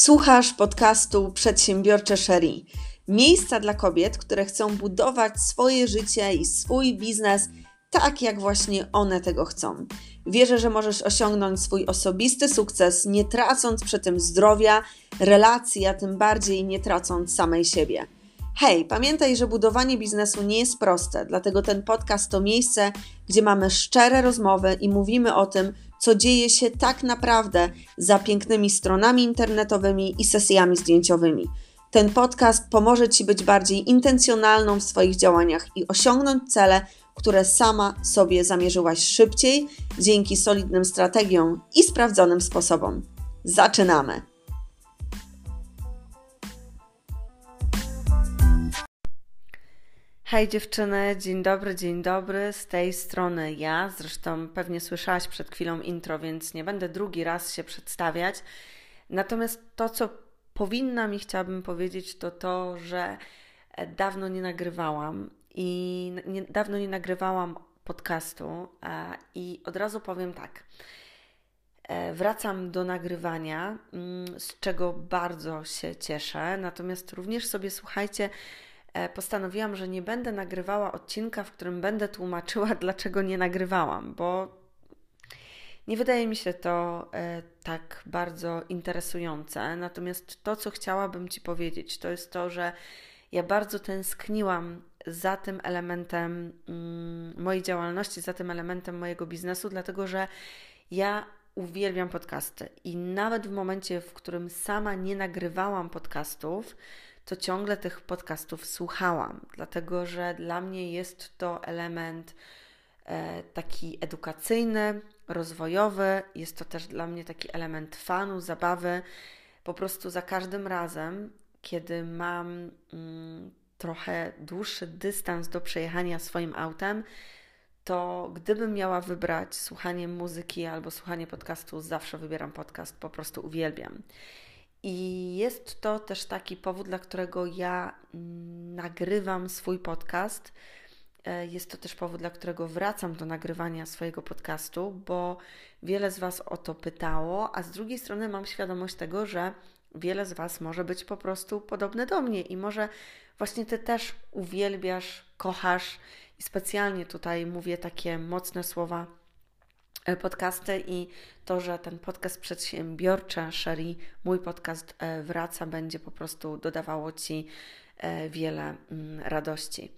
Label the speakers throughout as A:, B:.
A: Słuchasz podcastu Przedsiębiorcze Sherry. Miejsca dla kobiet, które chcą budować swoje życie i swój biznes tak, jak właśnie one tego chcą. Wierzę, że możesz osiągnąć swój osobisty sukces, nie tracąc przy tym zdrowia, relacji, a tym bardziej nie tracąc samej siebie. Hej, pamiętaj, że budowanie biznesu nie jest proste, dlatego ten podcast to miejsce, gdzie mamy szczere rozmowy i mówimy o tym, co dzieje się tak naprawdę za pięknymi stronami internetowymi i sesjami zdjęciowymi. Ten podcast pomoże Ci być bardziej intencjonalną w swoich działaniach i osiągnąć cele, które sama sobie zamierzyłaś szybciej dzięki solidnym strategiom i sprawdzonym sposobom. Zaczynamy! Hej dziewczyny, dzień dobry, dzień dobry. Z tej strony ja. Zresztą pewnie słyszałaś przed chwilą intro, więc nie będę drugi raz się przedstawiać. Natomiast to, co powinnam i chciałabym powiedzieć, to to, że e, dawno nie nagrywałam i nie, dawno nie nagrywałam podcastu i od razu powiem tak. E, wracam do nagrywania, mm, z czego bardzo się cieszę. Natomiast również sobie słuchajcie, postanowiłam, że nie będę nagrywała odcinka, w którym będę tłumaczyła, dlaczego nie nagrywałam, bo nie wydaje mi się to e, tak bardzo interesujące. Natomiast to, co chciałabym Ci powiedzieć, to jest to, że ja bardzo tęskniłam za tym elementem mm, mojej działalności, za tym elementem mojego biznesu, dlatego że ja uwielbiam podcasty i nawet w momencie, w którym sama nie nagrywałam podcastów, to ciągle tych podcastów słuchałam, dlatego że dla mnie jest to element e, taki edukacyjny, rozwojowy, jest to też dla mnie taki element fanu, zabawy. Po prostu za każdym razem, kiedy mam mm, trochę dłuższy dystans do przejechania swoim autem, to gdybym miała wybrać słuchanie muzyki albo słuchanie podcastu, zawsze wybieram podcast, po prostu uwielbiam. I jest to też taki powód, dla którego ja mm, nagrywam swój podcast. E, jest to też powód, dla którego wracam do nagrywania swojego podcastu, bo wiele z Was o to pytało, a z drugiej strony mam świadomość tego, że wiele z Was może być po prostu podobne do mnie i może właśnie Ty też uwielbiasz, kochasz i specjalnie tutaj mówię takie mocne słowa podcasty i to, że ten podcast przedsiębiorczy, Sherry, mój podcast e, wraca, będzie po prostu dodawało Ci e, wiele mm, radości.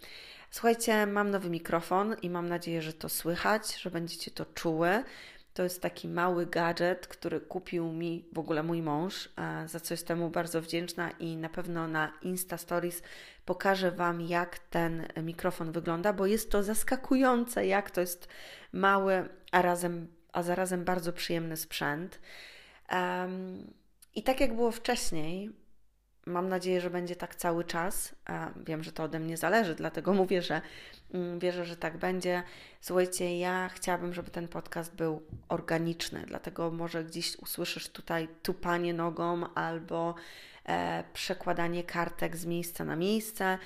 A: Słuchajcie, mam nowy mikrofon i mam nadzieję, że to słychać, że będziecie to czuły. To jest taki mały gadżet, który kupił mi w ogóle mój mąż, za co jestem mu bardzo wdzięczna i na pewno na Insta Stories pokażę Wam, jak ten mikrofon wygląda, bo jest to zaskakujące, jak to jest mały, a, razem, a zarazem bardzo przyjemny sprzęt. Um, I tak jak było wcześniej, Mam nadzieję, że będzie tak cały czas. Wiem, że to ode mnie zależy, dlatego mówię, że mm, wierzę, że tak będzie. Słuchajcie, ja chciałabym, żeby ten podcast był organiczny, dlatego może gdzieś usłyszysz tutaj tupanie nogą albo e, przekładanie kartek z miejsca na miejsce.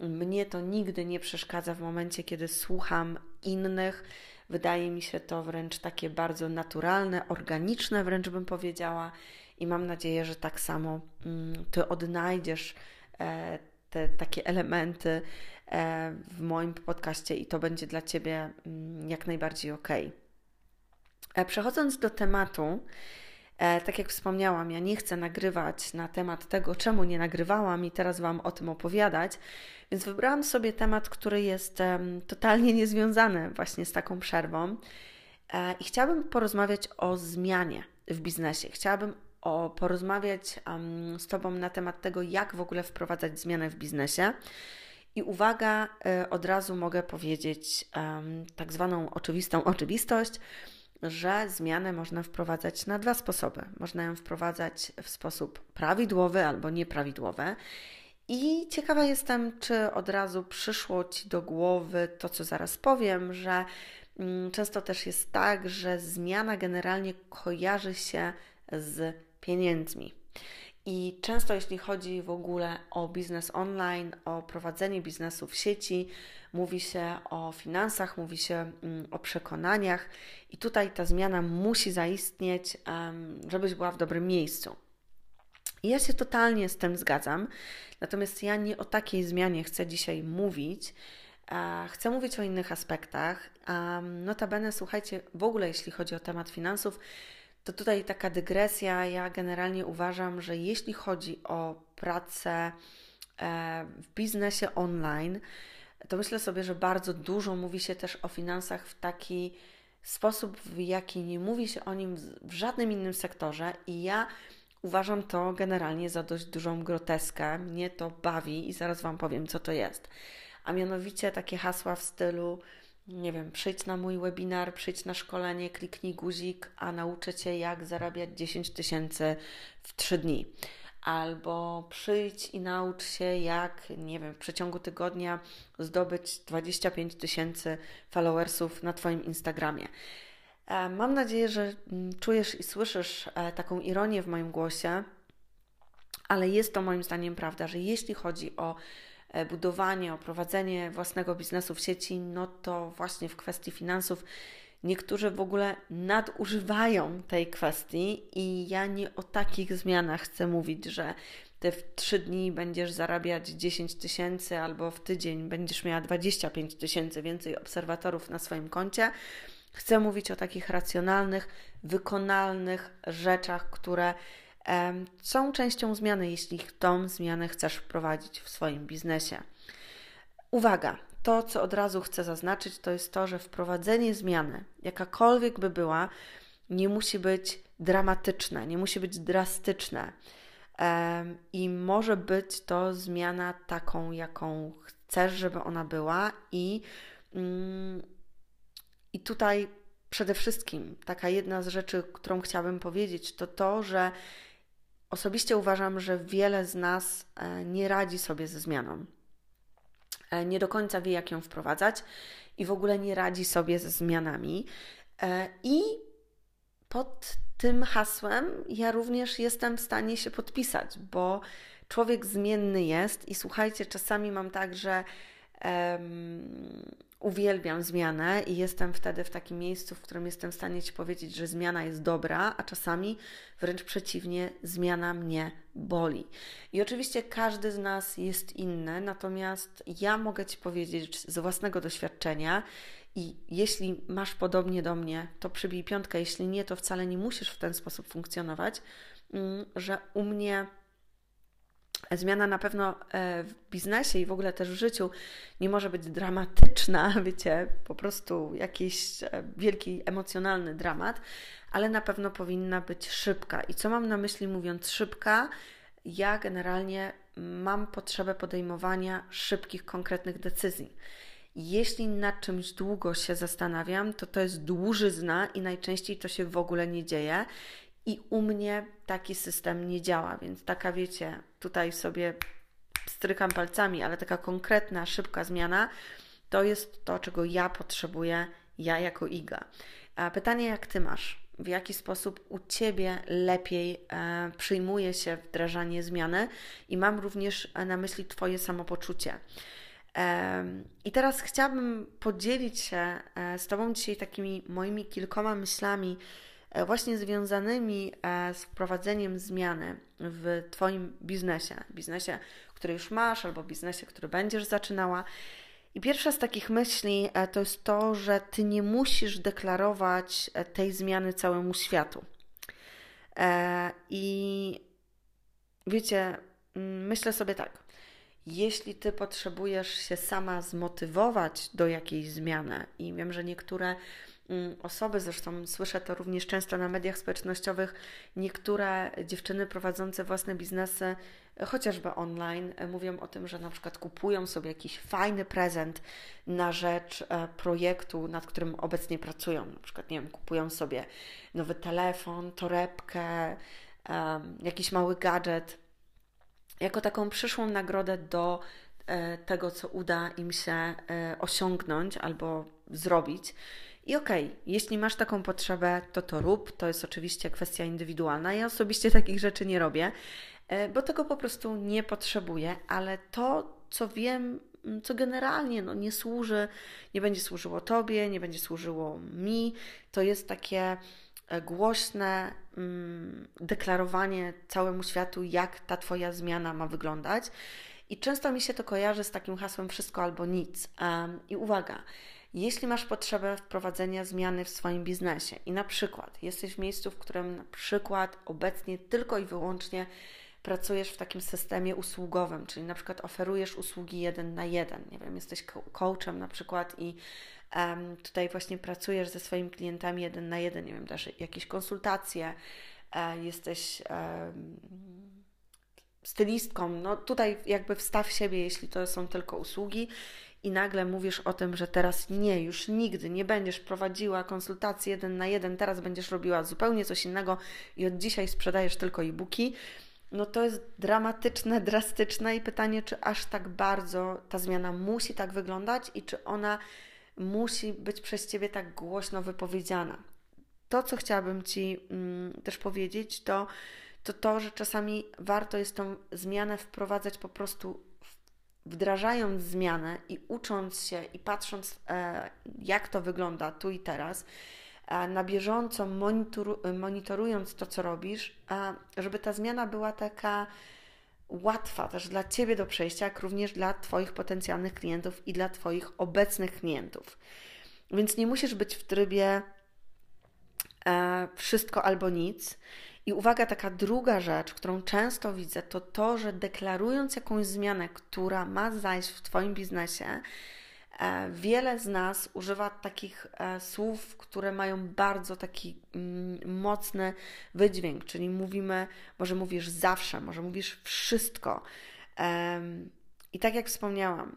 A: Mnie to nigdy nie przeszkadza w momencie, kiedy słucham innych. Wydaje mi się to wręcz takie bardzo naturalne, organiczne, wręcz bym powiedziała i mam nadzieję, że tak samo mm, Ty odnajdziesz e, te takie elementy e, w moim podcaście i to będzie dla Ciebie mm, jak najbardziej ok. E, przechodząc do tematu, tak jak wspomniałam, ja nie chcę nagrywać na temat tego, czemu nie nagrywałam i teraz Wam o tym opowiadać, więc wybrałam sobie temat, który jest totalnie niezwiązany właśnie z taką przerwą i chciałabym porozmawiać o zmianie w biznesie. Chciałabym o porozmawiać um, z Tobą na temat tego, jak w ogóle wprowadzać zmianę w biznesie. I uwaga, y, od razu mogę powiedzieć um, tak zwaną oczywistą oczywistość, że zmianę można wprowadzać na dwa sposoby. Można ją wprowadzać w sposób prawidłowy albo nieprawidłowy. I ciekawa jestem, czy od razu przyszło Ci do głowy to, co zaraz powiem, że mm, często też jest tak, że zmiana generalnie kojarzy się z pieniędzmi. I często, jeśli chodzi w ogóle o biznes online, o prowadzenie biznesu w sieci, mówi się o finansach, mówi się mm, o przekonaniach, i tutaj ta zmiana musi zaistnieć, żebyś była w dobrym miejscu. I ja się totalnie z tym zgadzam. Natomiast ja nie o takiej zmianie chcę dzisiaj mówić. Chcę mówić o innych aspektach. Notabene, słuchajcie, w ogóle jeśli chodzi o temat finansów, to tutaj taka dygresja. Ja generalnie uważam, że jeśli chodzi o pracę e, w biznesie online, to myślę sobie, że bardzo dużo mówi się też o finansach w taki sposób, w jaki nie mówi się o nim w żadnym innym sektorze. I ja uważam to generalnie za dość dużą groteskę. Mnie to bawi i zaraz Wam powiem, co to jest. A mianowicie takie hasła w stylu nie wiem, przyjdź na mój webinar, przyjdź na szkolenie, kliknij guzik, a nauczę Cię, jak zarabiać 10 tysięcy w 3 dni. Albo przyjdź i naucz się, jak, nie wiem, w przeciągu tygodnia zdobyć 25 tysięcy followersów na Twoim Instagramie. E, mam nadzieję, że mm, czujesz i słyszysz e, taką ironię w moim głosie, ale jest to moim zdaniem prawda, że jeśli chodzi o budowanie, o prowadzenie własnego biznesu w sieci, no to właśnie w kwestii finansów niektórzy w ogóle nadużywają tej kwestii i ja nie o takich zmianach chcę mówić, że ty w trzy dni będziesz zarabiać 10 tysięcy albo w tydzień będziesz miała 25 tysięcy więcej obserwatorów na swoim koncie. Chcę mówić o takich racjonalnych, wykonalnych rzeczach, które są częścią zmiany, jeśli tą zmianę chcesz wprowadzić w swoim biznesie. Uwaga, to co od razu chcę zaznaczyć, to jest to, że wprowadzenie zmiany, jakakolwiek by była, nie musi być dramatyczne, nie musi być drastyczne. I może być to zmiana taką, jaką chcesz, żeby ona była, i, mm, i tutaj przede wszystkim taka jedna z rzeczy, którą chciałabym powiedzieć, to to, że Osobiście uważam, że wiele z nas e, nie radzi sobie ze zmianą. E, nie do końca wie, jak ją wprowadzać i w ogóle nie radzi sobie ze zmianami. E, I pod tym hasłem ja również jestem w stanie się podpisać, bo człowiek zmienny jest i słuchajcie, czasami mam tak, że um, uwielbiam zmianę i jestem wtedy w takim miejscu, w którym jestem w stanie Ci powiedzieć, że zmiana jest dobra, a czasami wręcz przeciwnie, zmiana mnie boli. I oczywiście każdy z nas jest inny, natomiast ja mogę Ci powiedzieć z własnego doświadczenia, i jeśli masz podobnie do mnie, to przybij piątkę, jeśli nie, to wcale nie musisz w ten sposób funkcjonować, mm, że u mnie zmiana na pewno e, w biznesie i w ogóle też w życiu nie może być dramatyczna, wiecie, po prostu jakiś e, wielki emocjonalny dramat, ale na pewno powinna być szybka. I co mam na myśli mówiąc szybka? Ja generalnie mam potrzebę podejmowania szybkich, konkretnych decyzji. Jeśli nad czymś długo się zastanawiam, to to jest dłużyzna i najczęściej to się w ogóle nie dzieje. I u mnie taki system nie działa, więc taka wiecie, tutaj sobie strykam palcami, ale taka konkretna, szybka zmiana to jest to, czego ja potrzebuję, ja jako Iga. A pytanie, jak ty masz? W jaki sposób u ciebie lepiej e, przyjmuje się wdrażanie zmiany? I mam również na myśli Twoje samopoczucie. E, I teraz chciałabym podzielić się e, z Tobą dzisiaj takimi moimi kilkoma myślami, właśnie związanymi e, z wprowadzeniem zmiany w Twoim biznesie, biznesie, który już masz, albo biznesie, który będziesz zaczynała. I pierwsza z takich myśli e, to jest to, że Ty nie musisz deklarować tej zmiany całemu światu. I wiecie, myślę sobie tak. Jeśli ty potrzebujesz się sama zmotywować do jakiejś zmiany, i wiem, że niektóre osoby, zresztą słyszę to również często na mediach społecznościowych, niektóre dziewczyny prowadzące własne biznesy, chociażby online, mówią o tym, że na przykład kupują sobie jakiś fajny prezent na rzecz e, projektu, nad którym obecnie pracują. Na przykład, nie wiem, kupują sobie nowy telefon, torebkę, jakiś mały gadżet, jako taką przyszłą nagrodę do e, tego, co uda im się e, osiągnąć albo zrobić. I okej, okay, jeśli masz taką potrzebę, to to rób. To jest oczywiście kwestia indywidualna. Ja osobiście takich rzeczy nie robię, e, bo tego po prostu nie potrzebuję, ale to, co wiem, co generalnie no, nie służy, nie będzie służyło Tobie, nie będzie służyło mi, to jest takie e, głośne mm, deklarowanie całemu światu, jak ta Twoja zmiana ma wyglądać. I często mi się to kojarzy z takim hasłem wszystko albo nic. I uwaga, jeśli masz potrzebę wprowadzenia zmiany w swoim biznesie i na przykład jesteś w miejscu, w którym na przykład obecnie tylko i wyłącznie pracujesz w takim systemie usługowym, czyli na przykład oferujesz usługi jeden na jeden, nie wiem, jesteś coachem na przykład i um, tutaj właśnie pracujesz ze swoimi klientami jeden na jeden, nie wiem, dasz jakieś konsultacje, e, jesteś stylistką, no tutaj jakby wstaw siebie, jeśli to są tylko usługi i nagle mówisz o tym, że teraz nie, już nigdy nie będziesz prowadziła konsultacji jeden na jeden, teraz będziesz robiła zupełnie coś innego i od dzisiaj sprzedajesz tylko e-booki, no to jest dramatyczne, drastyczne i pytanie, czy aż tak bardzo ta zmiana musi tak wyglądać i czy ona musi być przez Ciebie tak głośno wypowiedziana. To, co chciałabym Ci mm, też powiedzieć, to, to to, że czasami warto jest tą zmianę wprowadzać po prostu wdrażając zmianę i ucząc się i patrząc, e, jak to wygląda tu i teraz, e, na bieżąco monitorując to, co robisz, żeby ta zmiana była taka łatwa też dla Ciebie do przejścia, jak również dla Twoich potencjalnych klientów i dla Twoich obecnych klientów. Więc nie musisz być w trybie e, wszystko albo nic. I uwaga, taka druga rzecz, którą często widzę, to to, że deklarując jakąś zmianę, która ma zajść w Twoim biznesie, e, wiele z nas używa takich e, słów, które mają bardzo taki mm, mocny wydźwięk, czyli mówimy, może mówisz zawsze, może mówisz wszystko. I tak jak wspomniałam,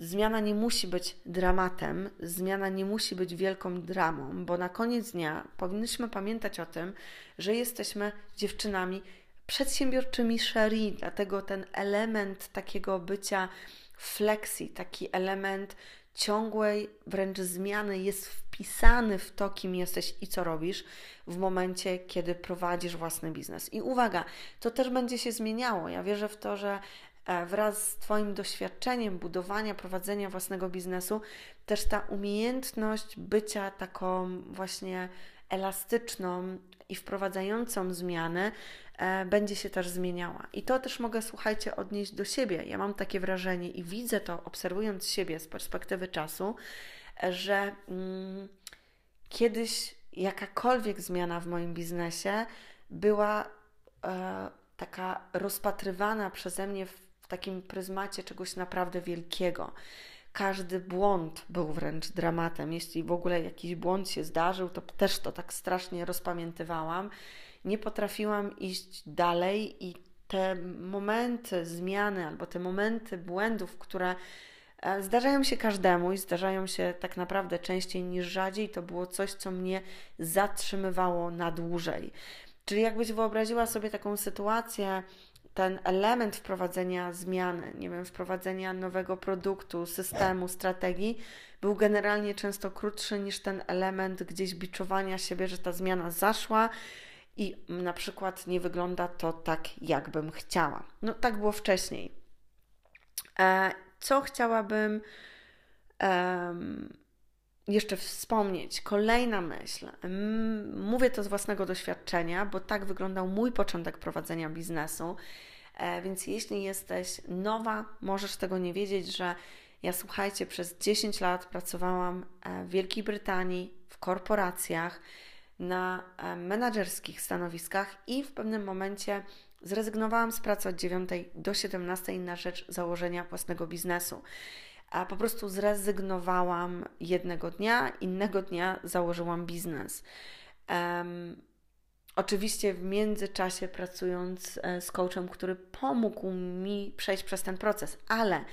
A: Zmiana nie musi być dramatem, zmiana nie musi być wielką dramą, bo na koniec dnia powinniśmy pamiętać o tym, że jesteśmy dziewczynami przedsiębiorczymi Sherry, dlatego ten element takiego bycia flexi, taki element ciągłej wręcz zmiany jest wpisany w to, kim jesteś i co robisz w momencie, kiedy prowadzisz własny biznes. I uwaga, to też będzie się zmieniało. Ja wierzę w to, że wraz z Twoim doświadczeniem budowania, prowadzenia własnego biznesu, też ta umiejętność bycia taką właśnie elastyczną i wprowadzającą zmiany e, będzie się też zmieniała. I to też mogę, słuchajcie, odnieść do siebie. Ja mam takie wrażenie i widzę to, obserwując siebie z perspektywy czasu, że mm, kiedyś jakakolwiek zmiana w moim biznesie była e, taka rozpatrywana przeze mnie w takim pryzmacie czegoś naprawdę wielkiego. Każdy błąd był wręcz dramatem. Jeśli w ogóle jakiś błąd się zdarzył, to też to tak strasznie rozpamiętywałam. Nie potrafiłam iść dalej i te momenty zmiany albo te momenty błędów, które e, zdarzają się każdemu i zdarzają się tak naprawdę częściej niż rzadziej, to było coś, co mnie zatrzymywało na dłużej. Czyli jakbyś wyobraziła sobie taką sytuację, ten element wprowadzenia zmiany, nie wiem, wprowadzenia nowego produktu, systemu, strategii, był generalnie często krótszy niż ten element gdzieś biczowania siebie, że ta zmiana zaszła i na przykład nie wygląda to tak, jakbym chciała. No tak było wcześniej. E, co chciałabym jeszcze wspomnieć? Kolejna myśl. Mówię to z własnego doświadczenia, bo tak wyglądał mój początek prowadzenia biznesu. E, więc jeśli jesteś nowa, możesz tego nie wiedzieć, że ja słuchajcie, przez 10 lat pracowałam e, w Wielkiej Brytanii, w korporacjach, na e, menedżerskich stanowiskach i w pewnym momencie zrezygnowałam z pracy od 9 do 17 na rzecz założenia własnego biznesu. A po prostu zrezygnowałam jednego dnia, innego dnia założyłam biznes. Um, Oczywiście w międzyczasie pracując e, z coachem, który pomógł mi przejść przez ten proces, ale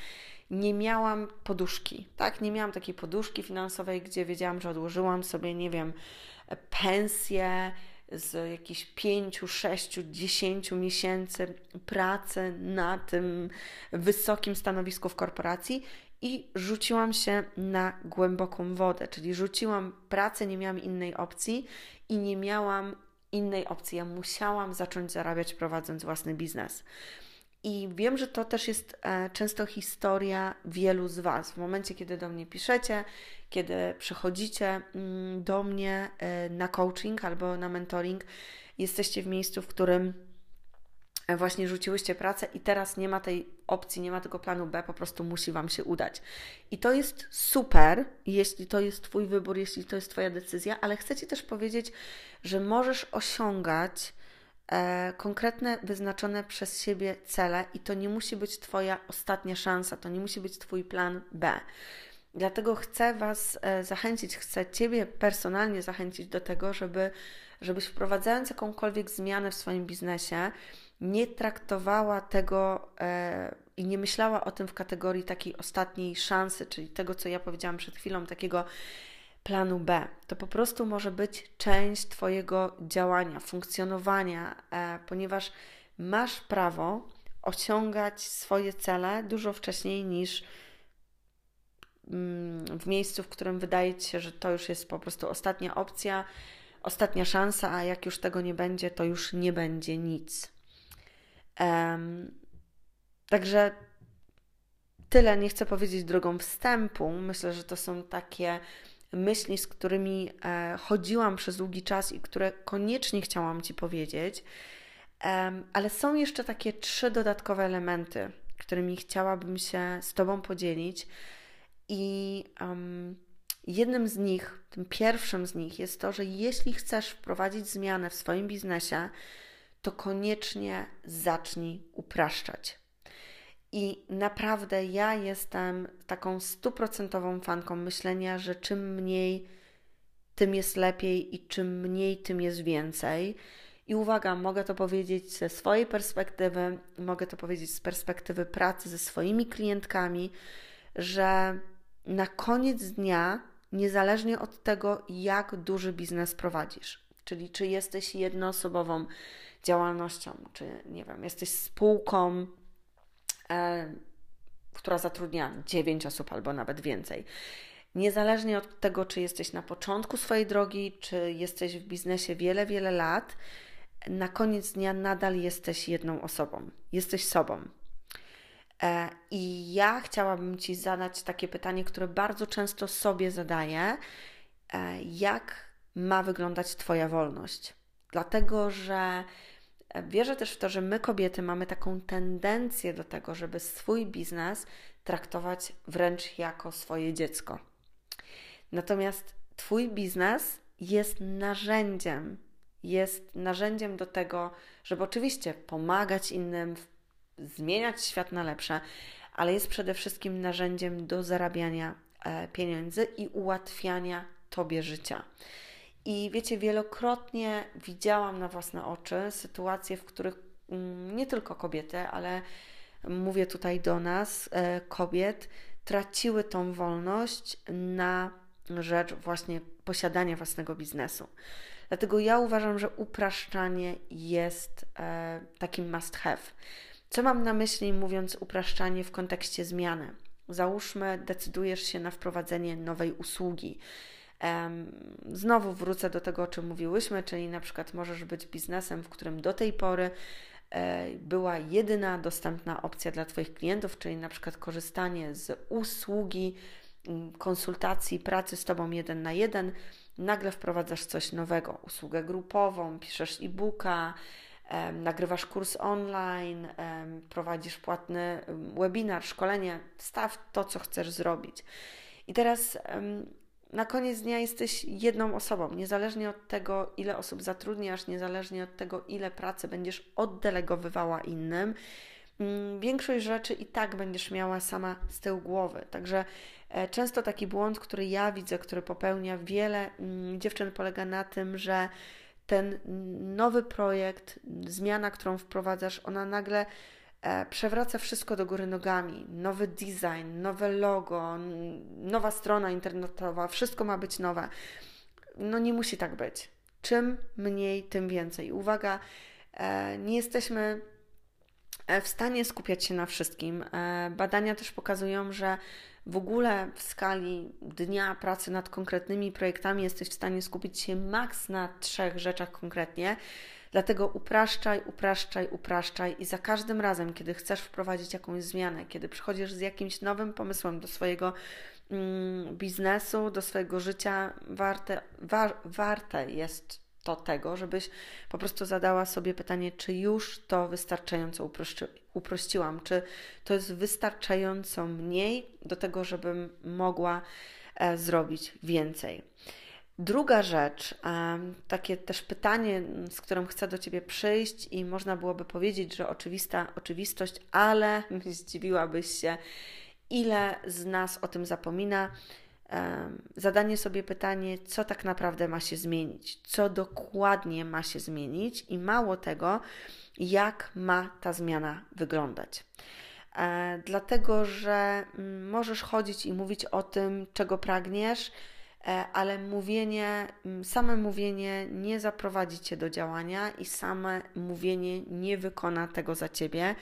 A: nie miałam poduszki, tak? Nie miałam takiej poduszki finansowej, gdzie wiedziałam, że odłożyłam sobie, nie wiem, pensję z jakichś 5, 6, 10 miesięcy pracy na tym wysokim stanowisku w korporacji i rzuciłam się na głęboką wodę, czyli rzuciłam pracę, nie miałam innej opcji i nie miałam innej opcji. Ja musiałam zacząć zarabiać prowadząc własny biznes. I wiem, że to też jest e, często historia wielu z Was. W momencie, kiedy do mnie piszecie, kiedy przychodzicie mm, do mnie e, na coaching albo na mentoring, jesteście w miejscu, w którym właśnie rzuciłyście pracę i teraz nie ma tej opcji, nie ma tego planu B, po prostu musi Wam się udać. I to jest super, jeśli to jest Twój wybór, jeśli to jest Twoja decyzja, ale chcę Ci też powiedzieć, że możesz osiągać e, konkretne, wyznaczone przez siebie cele i to nie musi być Twoja ostatnia szansa, to nie musi być Twój plan B. Dlatego chcę Was e, zachęcić, chcę Ciebie personalnie zachęcić do tego, żeby, żebyś wprowadzając jakąkolwiek zmianę w swoim biznesie, nie traktowała tego e, i nie myślała o tym w kategorii takiej ostatniej szansy, czyli tego, co ja powiedziałam przed chwilą, takiego planu B. To po prostu może być część Twojego działania, funkcjonowania, e, ponieważ masz prawo osiągać swoje cele dużo wcześniej niż mm, w miejscu, w którym wydaje Ci się, że to już jest po prostu ostatnia opcja, ostatnia szansa, a jak już tego nie będzie, to już nie będzie nic. Um, także tyle nie chcę powiedzieć drogą wstępu. Myślę, że to są takie myśli, z którymi e, chodziłam przez długi czas i które koniecznie chciałam Ci powiedzieć. Ale są jeszcze takie trzy dodatkowe elementy, którymi chciałabym się z Tobą podzielić. I um, jednym z nich, tym pierwszym z nich jest to, że jeśli chcesz wprowadzić zmianę w swoim biznesie, to koniecznie zacznij upraszczać. I naprawdę ja jestem taką stuprocentową fanką myślenia, że czym mniej, tym jest lepiej i czym mniej, tym jest więcej. I uwaga, mogę to powiedzieć ze swojej perspektywy, mogę to powiedzieć z perspektywy pracy ze swoimi klientkami, że na koniec dnia, niezależnie od tego, jak duży biznes prowadzisz, czyli czy jesteś jednoosobową działalnością, czy nie wiem, jesteś spółką, e, która zatrudnia 9 osób albo nawet więcej. Niezależnie od tego, czy jesteś na początku swojej drogi, czy jesteś w biznesie wiele, wiele lat, na koniec dnia nadal jesteś jedną osobą, jesteś sobą. E, I ja chciałabym Ci zadać takie pytanie, które bardzo często sobie zadaję: e, jak ma wyglądać Twoja wolność? Dlatego, że wierzę też w to, że my kobiety mamy taką tendencję do tego, żeby swój biznes traktować wręcz jako swoje dziecko. Natomiast Twój biznes jest narzędziem, jest narzędziem do tego, żeby oczywiście pomagać innym, zmieniać świat na lepsze, ale jest przede wszystkim narzędziem do zarabiania e, pieniędzy i ułatwiania Tobie życia. I wiecie, wielokrotnie widziałam na własne oczy sytuacje, w których mm, nie tylko kobiety, ale mówię tutaj do nas, e, kobiet, traciły tą wolność na rzecz właśnie posiadania własnego biznesu. Dlatego ja uważam, że upraszczanie jest e, takim must have. Co mam na myśli, mówiąc upraszczanie w kontekście zmiany? Załóżmy, decydujesz się na wprowadzenie nowej usługi. Znowu wrócę do tego, o czym mówiłyśmy, czyli na przykład możesz być biznesem, w którym do tej pory e, była jedyna dostępna opcja dla Twoich klientów, czyli na przykład korzystanie z usługi mm, konsultacji, pracy z Tobą jeden na jeden. Nagle wprowadzasz coś nowego, usługę grupową, piszesz e-booka, nagrywasz kurs online, prowadzisz płatny webinar, szkolenie, staw to, co chcesz zrobić. I teraz na koniec dnia jesteś jedną osobą, niezależnie od tego, ile osób zatrudniasz, niezależnie od tego, ile pracy będziesz oddelegowywała innym. Mm, większość rzeczy i tak będziesz miała sama z tyłu głowy. Także e, często taki błąd, który ja widzę, który popełnia wiele mm, dziewczyn, polega na tym, że ten nowy projekt, zmiana, którą wprowadzasz, ona nagle przewraca wszystko do góry nogami. Nowy design, nowe logo, nowa strona internetowa, wszystko ma być nowe. No nie musi tak być. Czym mniej, tym więcej. Uwaga, e, nie jesteśmy e, w stanie skupiać się na wszystkim. Badania też pokazują, że w ogóle w skali dnia pracy nad konkretnymi projektami jesteś w stanie skupić się maks na trzech rzeczach konkretnie Dlatego upraszczaj, upraszczaj, upraszczaj i za każdym razem, kiedy chcesz wprowadzić jakąś zmianę, kiedy przychodzisz z jakimś nowym pomysłem do swojego mm, biznesu, do swojego życia, warte, war, warte jest to tego, żebyś po prostu zadała sobie pytanie, czy już to wystarczająco uprości, uprościłam, czy to jest wystarczająco mniej do tego, żebym mogła e, zrobić więcej. Druga rzecz, takie też pytanie, z którym chcę do Ciebie przyjść, i można byłoby powiedzieć, że oczywista oczywistość, ale zdziwiłabyś się, ile z nas o tym zapomina. Zadanie sobie pytanie, co tak naprawdę ma się zmienić, co dokładnie ma się zmienić, i mało tego, jak ma ta zmiana wyglądać. E, dlatego, że mm, możesz chodzić i mówić o tym, czego pragniesz E, ale mówienie, same mówienie nie zaprowadzi cię do działania i same mówienie nie wykona tego za ciebie.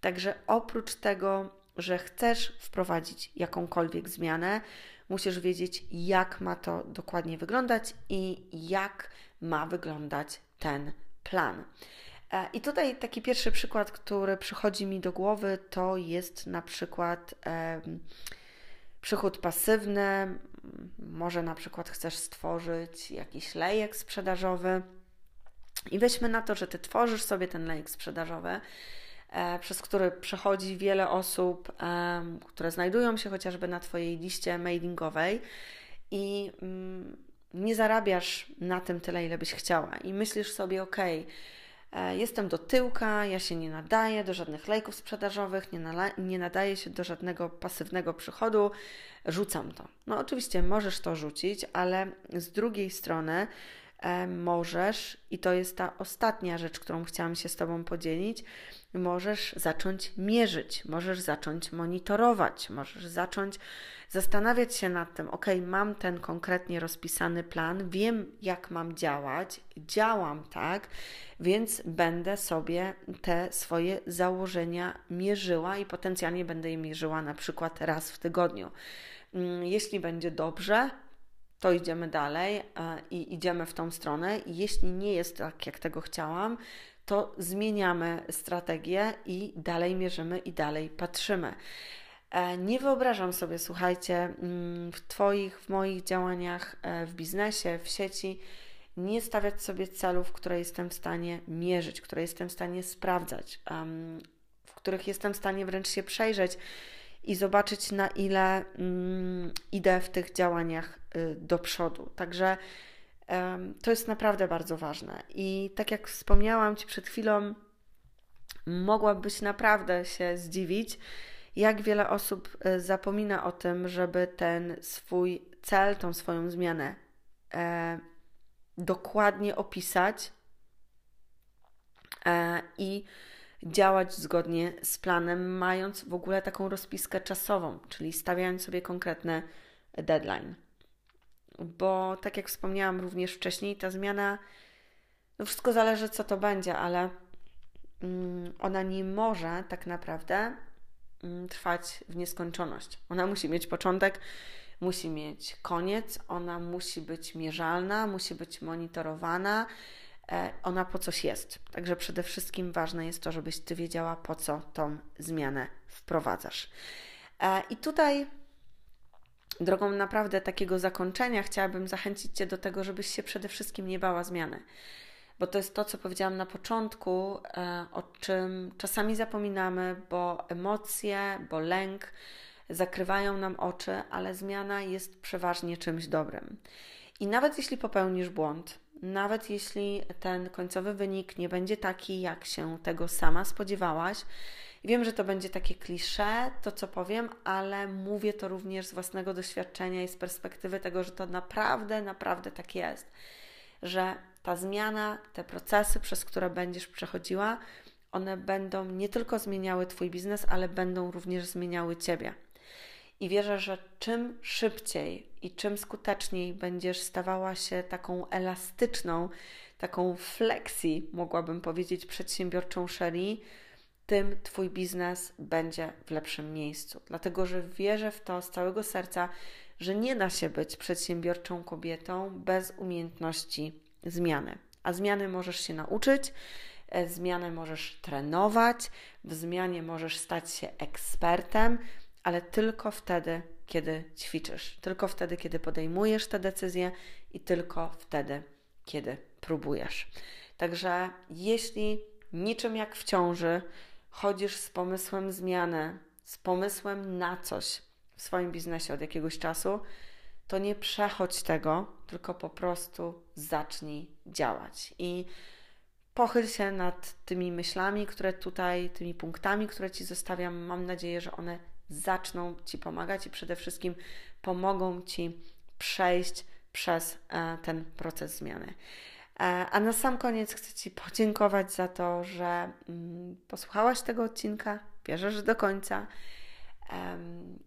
A: Także oprócz tego, że chcesz wprowadzić jakąkolwiek zmianę, musisz wiedzieć, jak ma to dokładnie wyglądać i jak ma wyglądać ten plan. E, I tutaj taki pierwszy przykład, który przychodzi mi do głowy, to jest na przykład przychód pasywny, może na przykład chcesz stworzyć jakiś lejek sprzedażowy. I weźmy na to, że ty tworzysz sobie ten lejek sprzedażowy, e, przez który przechodzi wiele osób, e, które znajdują się chociażby na Twojej liście mailingowej i mm, nie zarabiasz na tym tyle, ile byś chciała. I myślisz sobie, ok, jestem do tyłka, ja się nie nadaję do żadnych lejków sprzedażowych, nie, nie nadaję się do żadnego pasywnego przychodu, rzucam to. No, oczywiście możesz to rzucić, ale z drugiej strony e, możesz, i to jest ta ostatnia rzecz, którą chciałam się z Tobą podzielić, możesz zacząć mierzyć, możesz zacząć monitorować, możesz zacząć zastanawiać się nad tym, ok, mam ten konkretnie rozpisany plan, wiem jak mam działać, działam tak, więc będę sobie te swoje założenia mierzyła i potencjalnie będę je mierzyła na przykład raz w tygodniu. Mm, jeśli będzie dobrze, to idziemy dalej e, i idziemy w tą stronę. Jeśli nie jest tak, jak tego chciałam, to zmieniamy strategię i dalej mierzymy i dalej patrzymy. E, nie wyobrażam sobie, słuchajcie, mm, w Twoich, w moich działaniach e, w biznesie, w sieci, nie stawiać sobie celów, które jestem w stanie mierzyć, które jestem w stanie sprawdzać, w których jestem w stanie wręcz się przejrzeć i zobaczyć, na ile mm, idę w tych działaniach y, do przodu. Także to jest naprawdę bardzo ważne. I tak jak wspomniałam Ci przed chwilą, mogłabyś naprawdę się zdziwić, jak wiele osób y, zapomina o tym, żeby ten swój cel, tą swoją zmianę e, dokładnie opisać e, i działać zgodnie z planem, mając w ogóle taką rozpiskę czasową, czyli stawiając sobie konkretne deadline. Bo tak jak wspomniałam również wcześniej, ta zmiana, no wszystko zależy, co to będzie, ale mm, ona nie może tak naprawdę mm, trwać w nieskończoność. Ona musi mieć początek, musi mieć koniec, ona musi być mierzalna, musi być monitorowana, ona po coś jest. Także przede wszystkim ważne jest to, żebyś Ty wiedziała, po co tą zmianę wprowadzasz. E, I tutaj drogą naprawdę takiego zakończenia chciałabym zachęcić Cię do tego, żebyś się przede wszystkim nie bała zmiany. Bo to jest to, co powiedziałam na początku, e, o czym czasami zapominamy, bo emocje, bo lęk, zakrywają nam oczy, ale zmiana jest przeważnie czymś dobrym. I nawet jeśli popełnisz błąd, nawet jeśli ten końcowy wynik nie będzie taki, jak się tego sama spodziewałaś, wiem, że to będzie takie klisze, to co powiem, ale mówię to również z własnego doświadczenia i z perspektywy tego, że to naprawdę, naprawdę tak jest, że ta zmiana, te procesy, przez które będziesz przechodziła, one będą nie tylko zmieniały Twój biznes, ale będą również zmieniały Ciebie. I wierzę, że czym szybciej i czym skuteczniej będziesz stawała się taką elastyczną, taką flexi, mogłabym powiedzieć, przedsiębiorczą Sherry, tym Twój biznes będzie w lepszym miejscu. Dlatego, że wierzę w to z całego serca, że nie da się być przedsiębiorczą kobietą bez umiejętności zmiany. A zmiany możesz się nauczyć, e, zmianę możesz trenować, w zmianie możesz stać się ekspertem, ale tylko wtedy, kiedy ćwiczysz, tylko wtedy, kiedy podejmujesz te decyzje i tylko wtedy, kiedy próbujesz. Także jeśli niczym jak w ciąży chodzisz z pomysłem zmiany, z pomysłem na coś w swoim biznesie od jakiegoś czasu, to nie przechodź tego, tylko po prostu zacznij działać. I pochyl się nad tymi myślami, które tutaj, tymi punktami, które Ci zostawiam. Mam nadzieję, że one zaczną Ci pomagać i przede wszystkim pomogą Ci przejść przez e, ten proces zmiany. E, a na sam koniec chcę Ci podziękować za to, że mm, posłuchałaś tego odcinka. Wierzę, że do końca.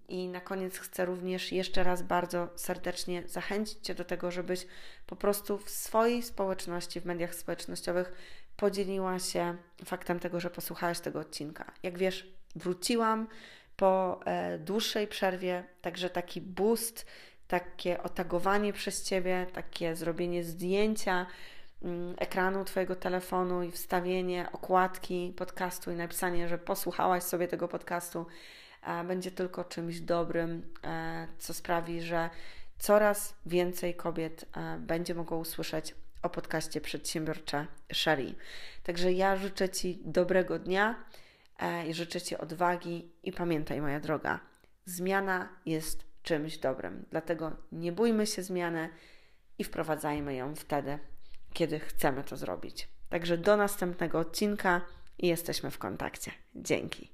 A: I na koniec chcę również jeszcze raz bardzo serdecznie zachęcić Cię do tego, żebyś po prostu w swojej społeczności, w mediach społecznościowych podzieliła się faktem tego, że posłuchałaś tego odcinka. Jak wiesz, wróciłam po e, dłuższej przerwie, także taki boost, takie otagowanie przez Ciebie, takie zrobienie zdjęcia mm, ekranu Twojego telefonu i wstawienie okładki podcastu i napisanie, że posłuchałaś sobie tego podcastu będzie tylko czymś dobrym, e, co sprawi, że coraz więcej kobiet e, będzie mogło usłyszeć o podcaście Przedsiębiorcze Sherry. Także ja życzę Ci dobrego dnia i życzę Ci odwagi i pamiętaj, moja droga, zmiana jest czymś dobrym. Dlatego nie bójmy się zmiany i wprowadzajmy ją wtedy, kiedy chcemy to zrobić. Także do następnego odcinka i jesteśmy w kontakcie. Dzięki.